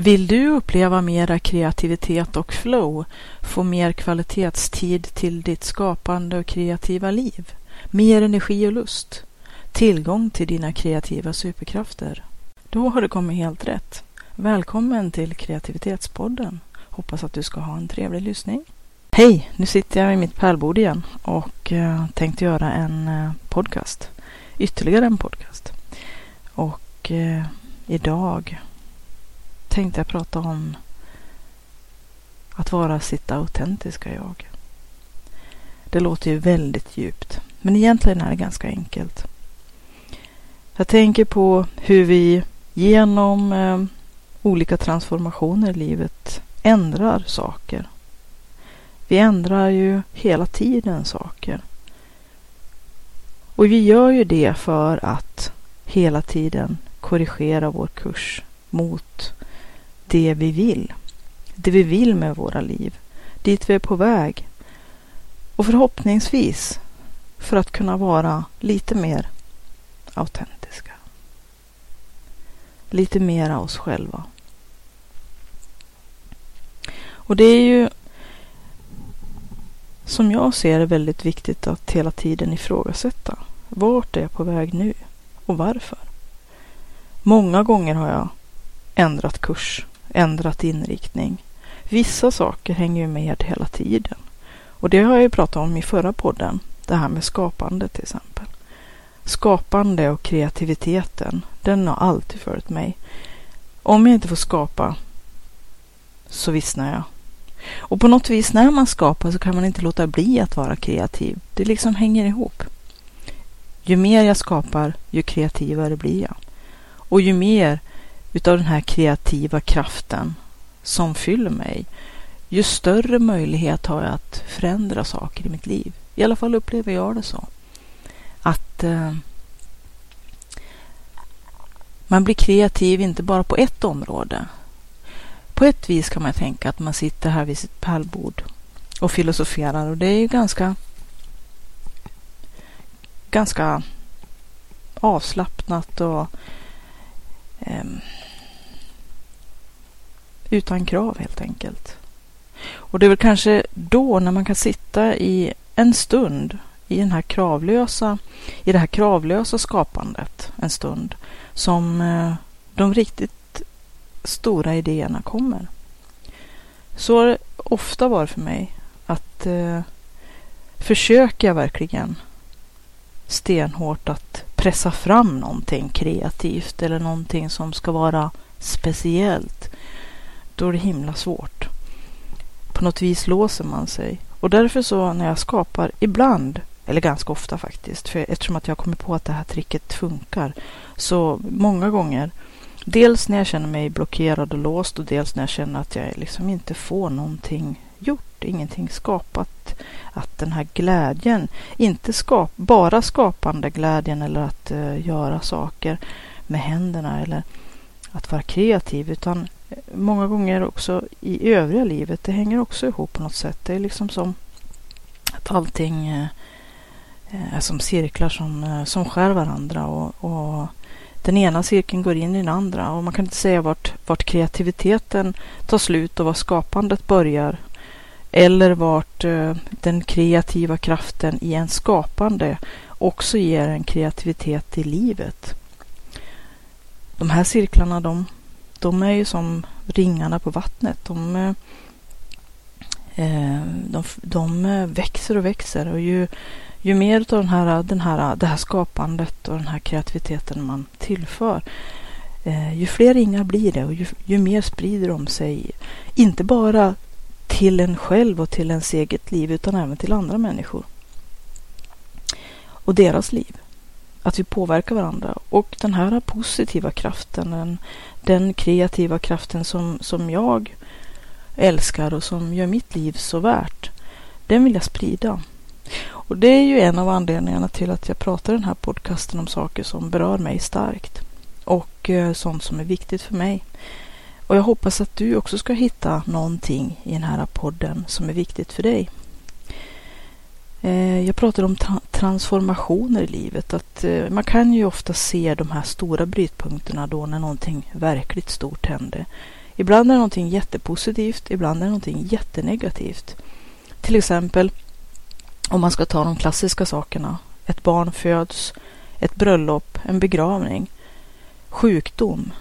Vill du uppleva mera kreativitet och flow, få mer kvalitetstid till ditt skapande och kreativa liv, mer energi och lust, tillgång till dina kreativa superkrafter? Då har du kommit helt rätt. Välkommen till Kreativitetspodden. Hoppas att du ska ha en trevlig lyssning. Hej! Nu sitter jag i mitt pärlbord igen och eh, tänkte göra en eh, podcast. Ytterligare en podcast. Och eh, idag tänkte jag prata om att vara sitt autentiska jag. Det låter ju väldigt djupt, men egentligen är det ganska enkelt. Jag tänker på hur vi genom eh, olika transformationer i livet ändrar saker. Vi ändrar ju hela tiden saker. Och vi gör ju det för att hela tiden korrigera vår kurs mot det vi vill. Det vi vill med våra liv. Dit vi är på väg. Och förhoppningsvis för att kunna vara lite mer autentiska. Lite mera oss själva. Och det är ju som jag ser det väldigt viktigt att hela tiden ifrågasätta. Vart är jag på väg nu? Och varför? Många gånger har jag ändrat kurs ändrat inriktning. Vissa saker hänger ju med hela tiden. Och det har jag ju pratat om i förra podden. Det här med skapande till exempel. Skapande och kreativiteten, den har alltid följt mig. Om jag inte får skapa så vissnar jag. Och på något vis när man skapar så kan man inte låta bli att vara kreativ. Det liksom hänger ihop. Ju mer jag skapar, ju kreativare blir jag. Och ju mer utav den här kreativa kraften som fyller mig, ju större möjlighet har jag att förändra saker i mitt liv. I alla fall upplever jag det så. Att eh, man blir kreativ inte bara på ett område. På ett vis kan man tänka att man sitter här vid sitt pärlbord och filosoferar och det är ju ganska ganska avslappnat och eh, utan krav helt enkelt. Och det är väl kanske då när man kan sitta i en stund i den här kravlösa, i det här kravlösa skapandet en stund som eh, de riktigt stora idéerna kommer. Så har det ofta varit för mig att eh, försöker jag verkligen stenhårt att pressa fram någonting kreativt eller någonting som ska vara speciellt då är det himla svårt. På något vis låser man sig. Och därför så när jag skapar ibland, eller ganska ofta faktiskt, för eftersom att jag kommer på att det här tricket funkar, så många gånger, dels när jag känner mig blockerad och låst och dels när jag känner att jag liksom inte får någonting gjort, ingenting skapat, att den här glädjen, inte skap, bara skapande glädjen eller att uh, göra saker med händerna eller att vara kreativ, utan många gånger också i övriga livet. Det hänger också ihop på något sätt. Det är liksom som att allting eh, är som cirklar som, eh, som skär varandra och, och den ena cirkeln går in i den andra och man kan inte säga vart, vart kreativiteten tar slut och var skapandet börjar eller vart eh, den kreativa kraften i en skapande också ger en kreativitet i livet. De här cirklarna de de är ju som ringarna på vattnet. De, eh, eh, de, de växer och växer och ju, ju mer av den här, den här, det här skapandet och den här kreativiteten man tillför, eh, ju fler ringar blir det och ju, ju mer sprider de sig. Inte bara till en själv och till ens eget liv utan även till andra människor och deras liv. Att vi påverkar varandra. Och den här positiva kraften, den, den kreativa kraften som, som jag älskar och som gör mitt liv så värt, den vill jag sprida. Och det är ju en av anledningarna till att jag pratar i den här podcasten om saker som berör mig starkt och eh, sånt som är viktigt för mig. Och jag hoppas att du också ska hitta någonting i den här podden som är viktigt för dig. Eh, jag pratar om tra transformationer i livet. Att eh, man kan ju ofta se de här stora brytpunkterna då när någonting verkligt stort händer. Ibland är det någonting jättepositivt, ibland är det någonting jättenegativt. Till exempel om man ska ta de klassiska sakerna. Ett barn föds, ett bröllop, en begravning, sjukdom.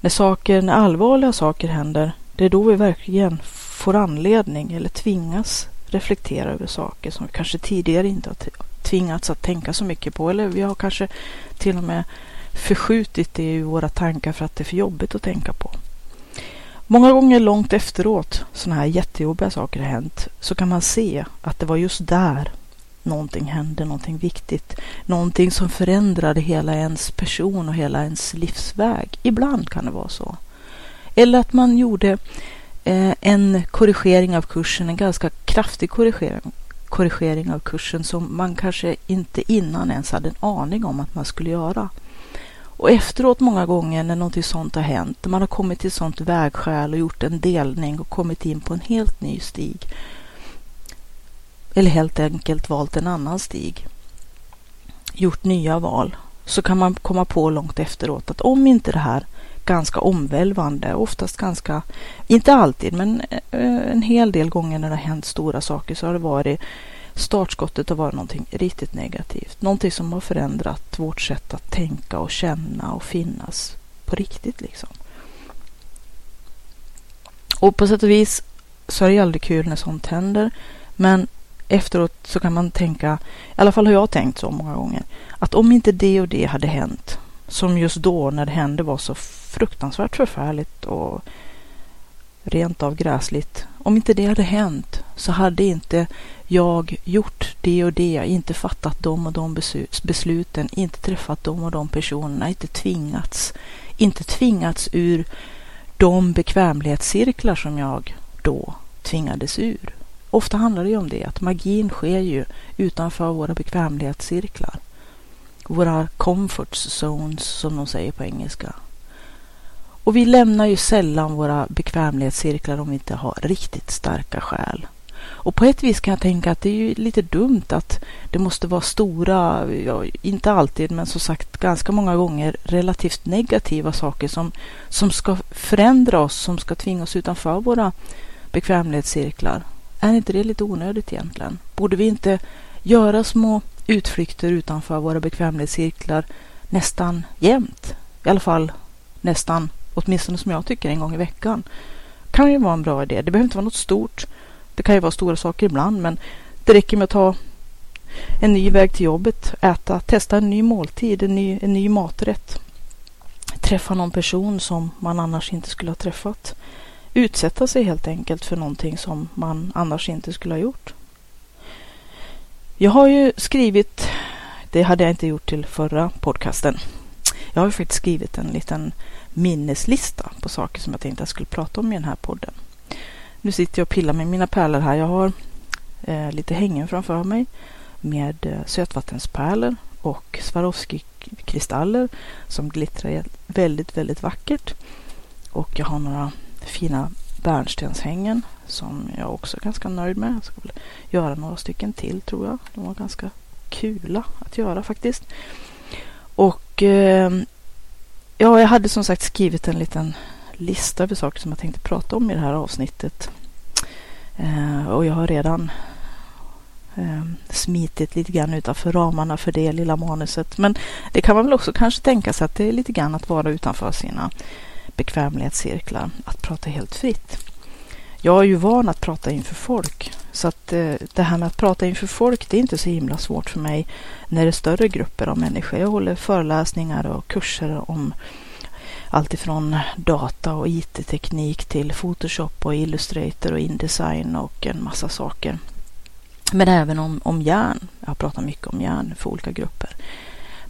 När saker, när allvarliga saker händer, det är då vi verkligen får anledning eller tvingas reflektera över saker som vi kanske tidigare inte har tvingats att tänka så mycket på. Eller vi har kanske till och med förskjutit det i våra tankar för att det är för jobbigt att tänka på. Många gånger långt efteråt, sådana här jättejobbiga saker har hänt, så kan man se att det var just där någonting hände, någonting viktigt. Någonting som förändrade hela ens person och hela ens livsväg. Ibland kan det vara så. Eller att man gjorde Eh, en korrigering av kursen, en ganska kraftig korrigering, korrigering av kursen som man kanske inte innan ens hade en aning om att man skulle göra. Och efteråt många gånger när något sånt har hänt, när man har kommit till sånt vägskäl och gjort en delning och kommit in på en helt ny stig. Eller helt enkelt valt en annan stig. Gjort nya val. Så kan man komma på långt efteråt att om inte det här ganska omvälvande, oftast ganska, inte alltid, men eh, en hel del gånger när det har hänt stora saker så har det varit startskottet har varit någonting riktigt negativt. Någonting som har förändrat vårt sätt att tänka och känna och finnas på riktigt liksom. Och på sätt och vis så är det ju aldrig kul när sånt händer. Men efteråt så kan man tänka, i alla fall har jag tänkt så många gånger, att om inte det och det hade hänt, som just då när det hände var så fruktansvärt förfärligt och rent av gräsligt. Om inte det hade hänt så hade inte jag gjort det och det, inte fattat de och de besluten, inte träffat de och de personerna, inte tvingats, inte tvingats ur de bekvämlighetscirklar som jag då tvingades ur. Ofta handlar det ju om det, att magin sker ju utanför våra bekvämlighetscirklar. Våra comfort zones, som de säger på engelska. Och vi lämnar ju sällan våra bekvämlighetscirklar om vi inte har riktigt starka skäl. Och på ett vis kan jag tänka att det är ju lite dumt att det måste vara stora, ja, inte alltid, men som sagt ganska många gånger relativt negativa saker som, som ska förändra oss, som ska tvinga oss utanför våra bekvämlighetscirklar. Är inte det lite onödigt egentligen? Borde vi inte göra små utflykter utanför våra bekvämlighetscirklar nästan jämt? I alla fall nästan, åtminstone som jag tycker, en gång i veckan. Kan ju vara en bra idé. Det behöver inte vara något stort. Det kan ju vara stora saker ibland, men det räcker med att ta en ny väg till jobbet, äta, testa en ny måltid, en ny, en ny maträtt. Träffa någon person som man annars inte skulle ha träffat. Utsätta sig helt enkelt för någonting som man annars inte skulle ha gjort. Jag har ju skrivit, det hade jag inte gjort till förra podcasten. Jag har ju faktiskt skrivit en liten minneslista på saker som jag tänkte jag skulle prata om i den här podden. Nu sitter jag och pillar med mina pärlor här. Jag har eh, lite hängen framför mig med eh, sötvattenspärlor och Swarovski-kristaller som glittrar väldigt, väldigt vackert. Och jag har några fina bärnstenshängen som jag också är ganska nöjd med. Jag ska väl göra några stycken till tror jag. De var ganska kula att göra faktiskt. Och eh, ja, jag hade som sagt skrivit en liten lista över saker som jag tänkte prata om i det här avsnittet. Eh, och jag har redan eh, smitit lite grann utanför ramarna för det lilla manuset. Men det kan man väl också kanske tänka sig att det är lite grann att vara utanför sina bekvämlighetscirklar, att prata helt fritt. Jag är ju van att prata inför folk, så att eh, det här med att prata inför folk, det är inte så himla svårt för mig när det är större grupper av människor. Jag håller föreläsningar och kurser om alltifrån data och IT-teknik till Photoshop och Illustrator och Indesign och en massa saker. Men även om, om järn. Jag har pratat mycket om järn för olika grupper.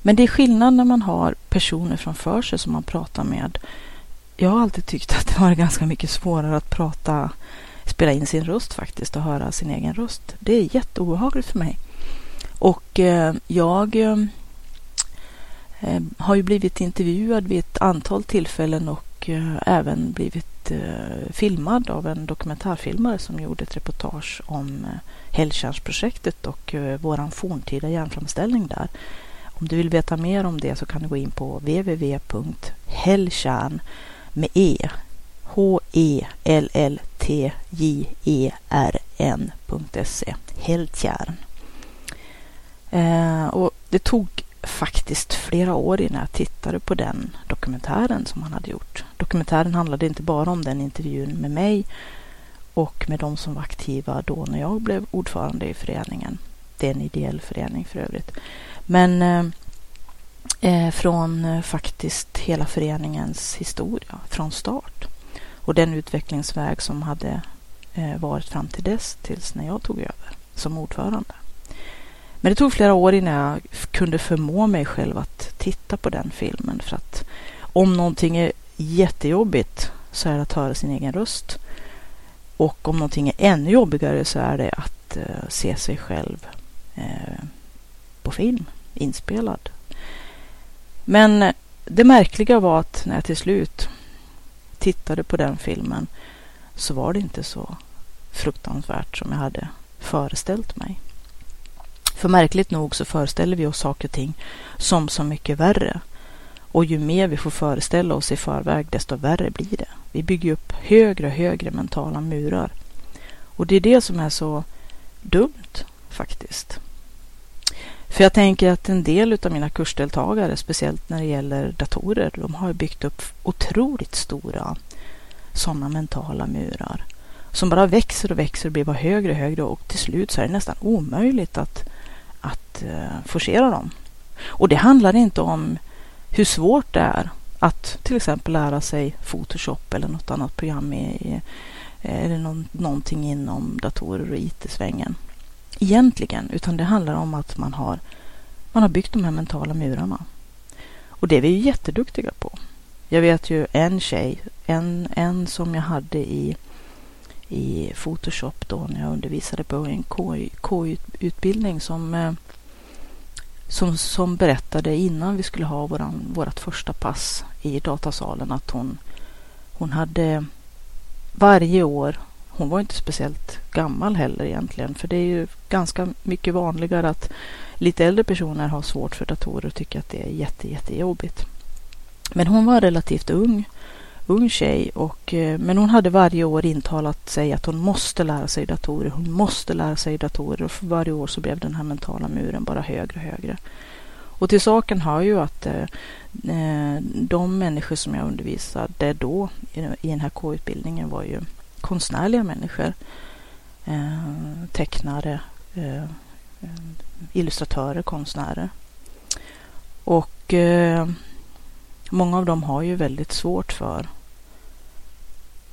Men det är skillnad när man har personer framför sig som man pratar med. Jag har alltid tyckt att det var ganska mycket svårare att prata, spela in sin röst faktiskt och höra sin egen röst. Det är jätteobehagligt för mig. Och eh, jag eh, eh har ju blivit intervjuad vid ett antal tillfällen och eh, även blivit eh, filmad av en dokumentärfilmare som gjorde ett reportage om eh, Hällkärnsprojektet och eh, våran forntida järnframställning där. Om du vill veta mer om det så kan du gå in på www.hellkärn.se med e H-E-L-L-T-J-E-R-N.se Heltjärn. Eh, och det tog faktiskt flera år innan jag tittade på den dokumentären som han hade gjort. Dokumentären handlade inte bara om den intervjun med mig och med de som var aktiva då när jag blev ordförande i föreningen. Det är en ideell förening för övrigt. Men eh Eh, från eh, faktiskt hela föreningens historia från start och den utvecklingsväg som hade eh, varit fram till dess, tills när jag tog över som ordförande. Men det tog flera år innan jag kunde förmå mig själv att titta på den filmen för att om någonting är jättejobbigt så är det att höra sin egen röst. Och om någonting är ännu jobbigare så är det att eh, se sig själv eh, på film, inspelad. Men det märkliga var att när jag till slut tittade på den filmen så var det inte så fruktansvärt som jag hade föreställt mig. För märkligt nog så föreställer vi oss saker och ting som så mycket värre. Och ju mer vi får föreställa oss i förväg, desto värre blir det. Vi bygger upp högre och högre mentala murar. Och det är det som är så dumt faktiskt. För jag tänker att en del av mina kursdeltagare, speciellt när det gäller datorer, de har byggt upp otroligt stora sådana mentala murar som bara växer och växer och blir bara högre och högre och till slut så är det nästan omöjligt att, att uh, forcera dem. Och det handlar inte om hur svårt det är att till exempel lära sig Photoshop eller något annat program i, eller någon, någonting inom datorer och IT-svängen egentligen, utan det handlar om att man har, man har byggt de här mentala murarna. Och det är vi ju jätteduktiga på. Jag vet ju en tjej, en, en som jag hade i, i Photoshop då när jag undervisade på en KY-utbildning som, eh, som, som berättade innan vi skulle ha våran, vårat första pass i datasalen att hon, hon hade varje år hon var inte speciellt gammal heller egentligen, för det är ju ganska mycket vanligare att lite äldre personer har svårt för datorer och tycker att det är jätte, jättejobbigt. Men hon var relativt ung, ung tjej, och, eh, men hon hade varje år intalat sig att hon måste lära sig datorer, hon måste lära sig datorer och för varje år så blev den här mentala muren bara högre och högre. Och till saken hör ju att eh, eh de människor som jag undervisade då i den här K-utbildningen var ju konstnärliga människor. Eh, tecknare, eh, illustratörer, konstnärer. Och eh, många av dem har ju väldigt svårt för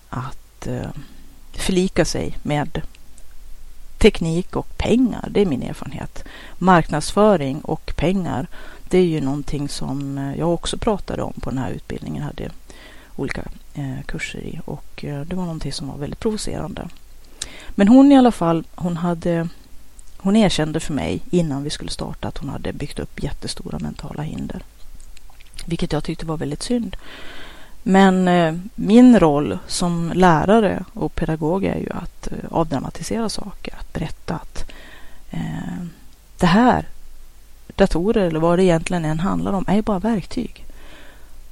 att eh, förlika sig med teknik och pengar. Det är min erfarenhet. Marknadsföring och pengar, det är ju någonting som jag också pratade om på den här utbildningen. Jag hade olika Eh, kurser i och eh, det var någonting som var väldigt provocerande. Men hon i alla fall, hon hade hon erkände för mig innan vi skulle starta att hon hade byggt upp jättestora mentala hinder. Vilket jag tyckte var väldigt synd. Men eh, min roll som lärare och pedagog är ju att eh, avdramatisera saker, att berätta att eh, det här, datorer eller vad det egentligen än handlar om, är bara verktyg.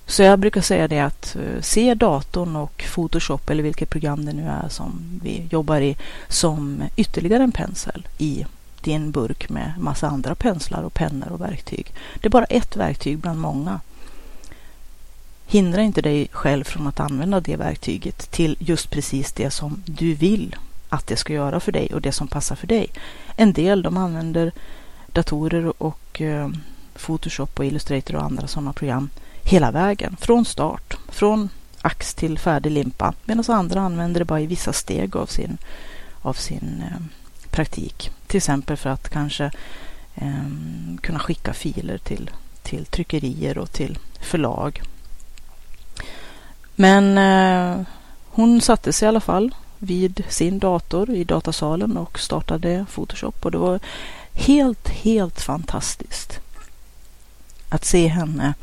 Så jag brukar säga det att eh, se datorn och Photoshop eller vilket program det nu är som vi jobbar i som ytterligare en pensel i din burk med massa andra penslar och pennor och verktyg. Det är bara ett verktyg bland många. Hindra inte dig själv från att använda det verktyget till just precis det som du vill att det ska göra för dig och det som passar för dig. En del de använder datorer och eh, Photoshop och Illustrator och andra sådana program hela vägen, från start, från ax till färdig limpa, medan andra använder det bara i vissa steg av sin, av sin eh, praktik. Till exempel för att kanske eh, kunna skicka filer till, till tryckerier och till förlag. Men eh, hon satte sig i alla fall vid sin dator i datasalen och startade Photoshop och det var helt, helt fantastiskt att se henne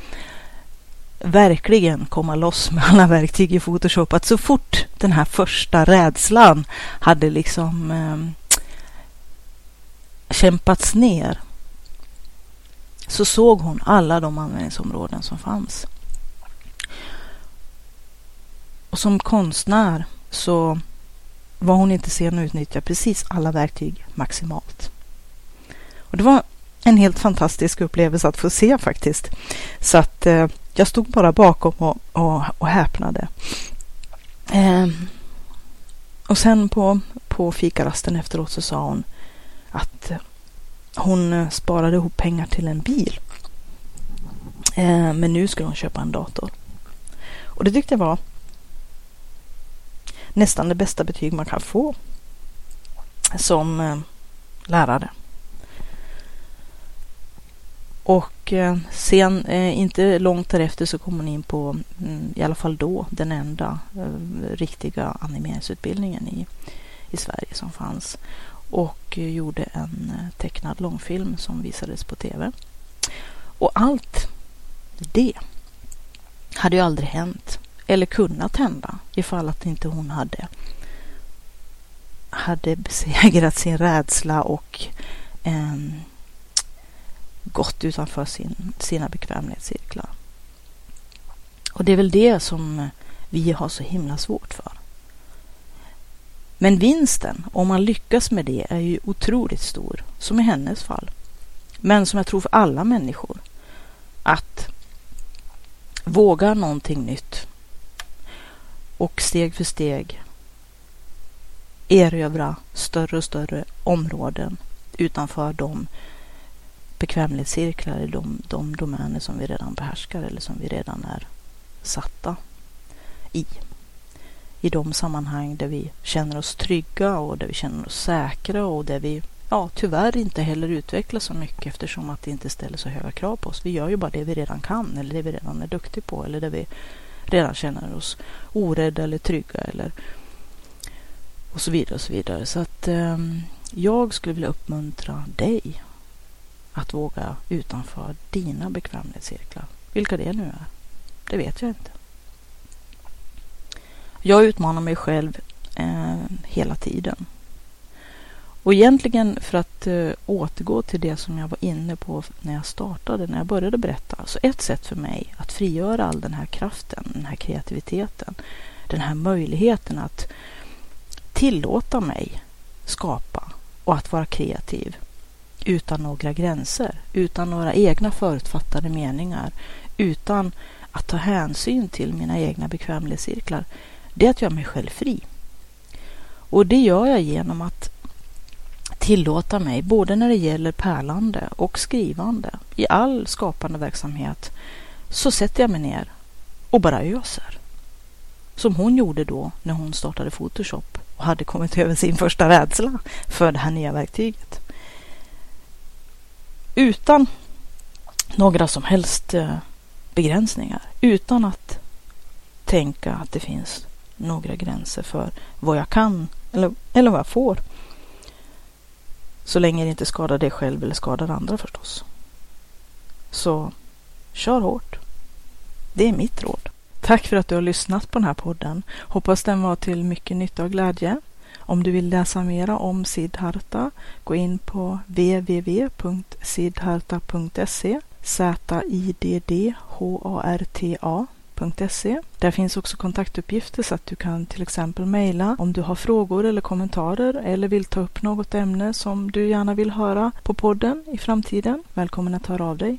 verkligen komma loss med alla verktyg i Photoshop. Att så fort den här första rädslan hade liksom eh, kämpats ner så såg hon alla de användningsområden som fanns. Och som konstnär så var hon inte sen att utnyttja precis alla verktyg maximalt. Och det var en helt fantastisk upplevelse att få se faktiskt. Så att eh, jag stod bara bakom och, och, och häpnade. Eh, och sen på, på fikarasten efteråt så sa hon att eh, hon eh, sparade ihop pengar till en bil. Eh, men nu skulle hon köpa en dator. Och det tyckte jag var nästan det bästa betyg man kan få som eh, lärare. Och eh, sen, eh, inte långt därefter, så kom hon in på, mm, i alla fall då, den enda eh, riktiga animeringsutbildningen i, i Sverige som fanns. Och gjorde en tecknad långfilm som visades på tv. Och allt det hade ju aldrig hänt eller kunnat hända ifall att inte hon hade hade besegrat sin rädsla och eh, gått utanför sin, sina bekvämlighetscirklar. Och det är väl det som vi har så himla svårt för. Men vinsten, om man lyckas med det, är ju otroligt stor, som i hennes fall. Men som jag tror för alla människor. Att våga någonting nytt och steg för steg erövra större och större områden utanför de bekvämlighetscirklar i de, de domäner som vi redan behärskar eller som vi redan är satta i. I de sammanhang där vi känner oss trygga och där vi känner oss säkra och där vi ja, tyvärr inte heller utvecklas så mycket eftersom att det inte ställer så höga krav på oss. Vi gör ju bara det vi redan kan eller det vi redan är duktiga på eller det vi redan känner oss orädda eller trygga eller och så vidare och så vidare. Så att eh, jag skulle vilja uppmuntra dig att våga utanför dina bekvämlighetscirklar. Vilka det nu är, det vet jag inte. Jag utmanar mig själv eh, hela tiden. Och egentligen för att eh, återgå till det som jag var inne på när jag startade, när jag började berätta. Så ett sätt för mig att frigöra all den här kraften, den här kreativiteten, den här möjligheten att tillåta mig skapa och att vara kreativ utan några gränser, utan några egna förutfattade meningar, utan att ta hänsyn till mina egna bekvämlighetscirklar, det är att göra mig själv fri. Och det gör jag genom att tillåta mig, både när det gäller pärlande och skrivande, i all skapande verksamhet, så sätter jag mig ner och bara öser. Som hon gjorde då när hon startade Photoshop och hade kommit över sin första rädsla för det här nya verktyget utan några som helst eh, begränsningar. Utan att tänka att det finns några gränser för vad jag kan eller, eller vad jag får. Så länge det inte skadar dig själv eller skadar andra förstås. Så kör hårt. Det är mitt råd. Tack för att du har lyssnat på den här podden. Hoppas den var till mycket nytta och glädje. Om du vill läsa mera om Siddharta, gå in på www.siddharta.se Z-I-D-D-H-A-R-T-A.se. Där finns också kontaktuppgifter så att du kan till exempel mejla om du har frågor eller kommentarer eller vill ta upp något ämne som du gärna vill höra på podden i framtiden. Välkommen att höra av dig.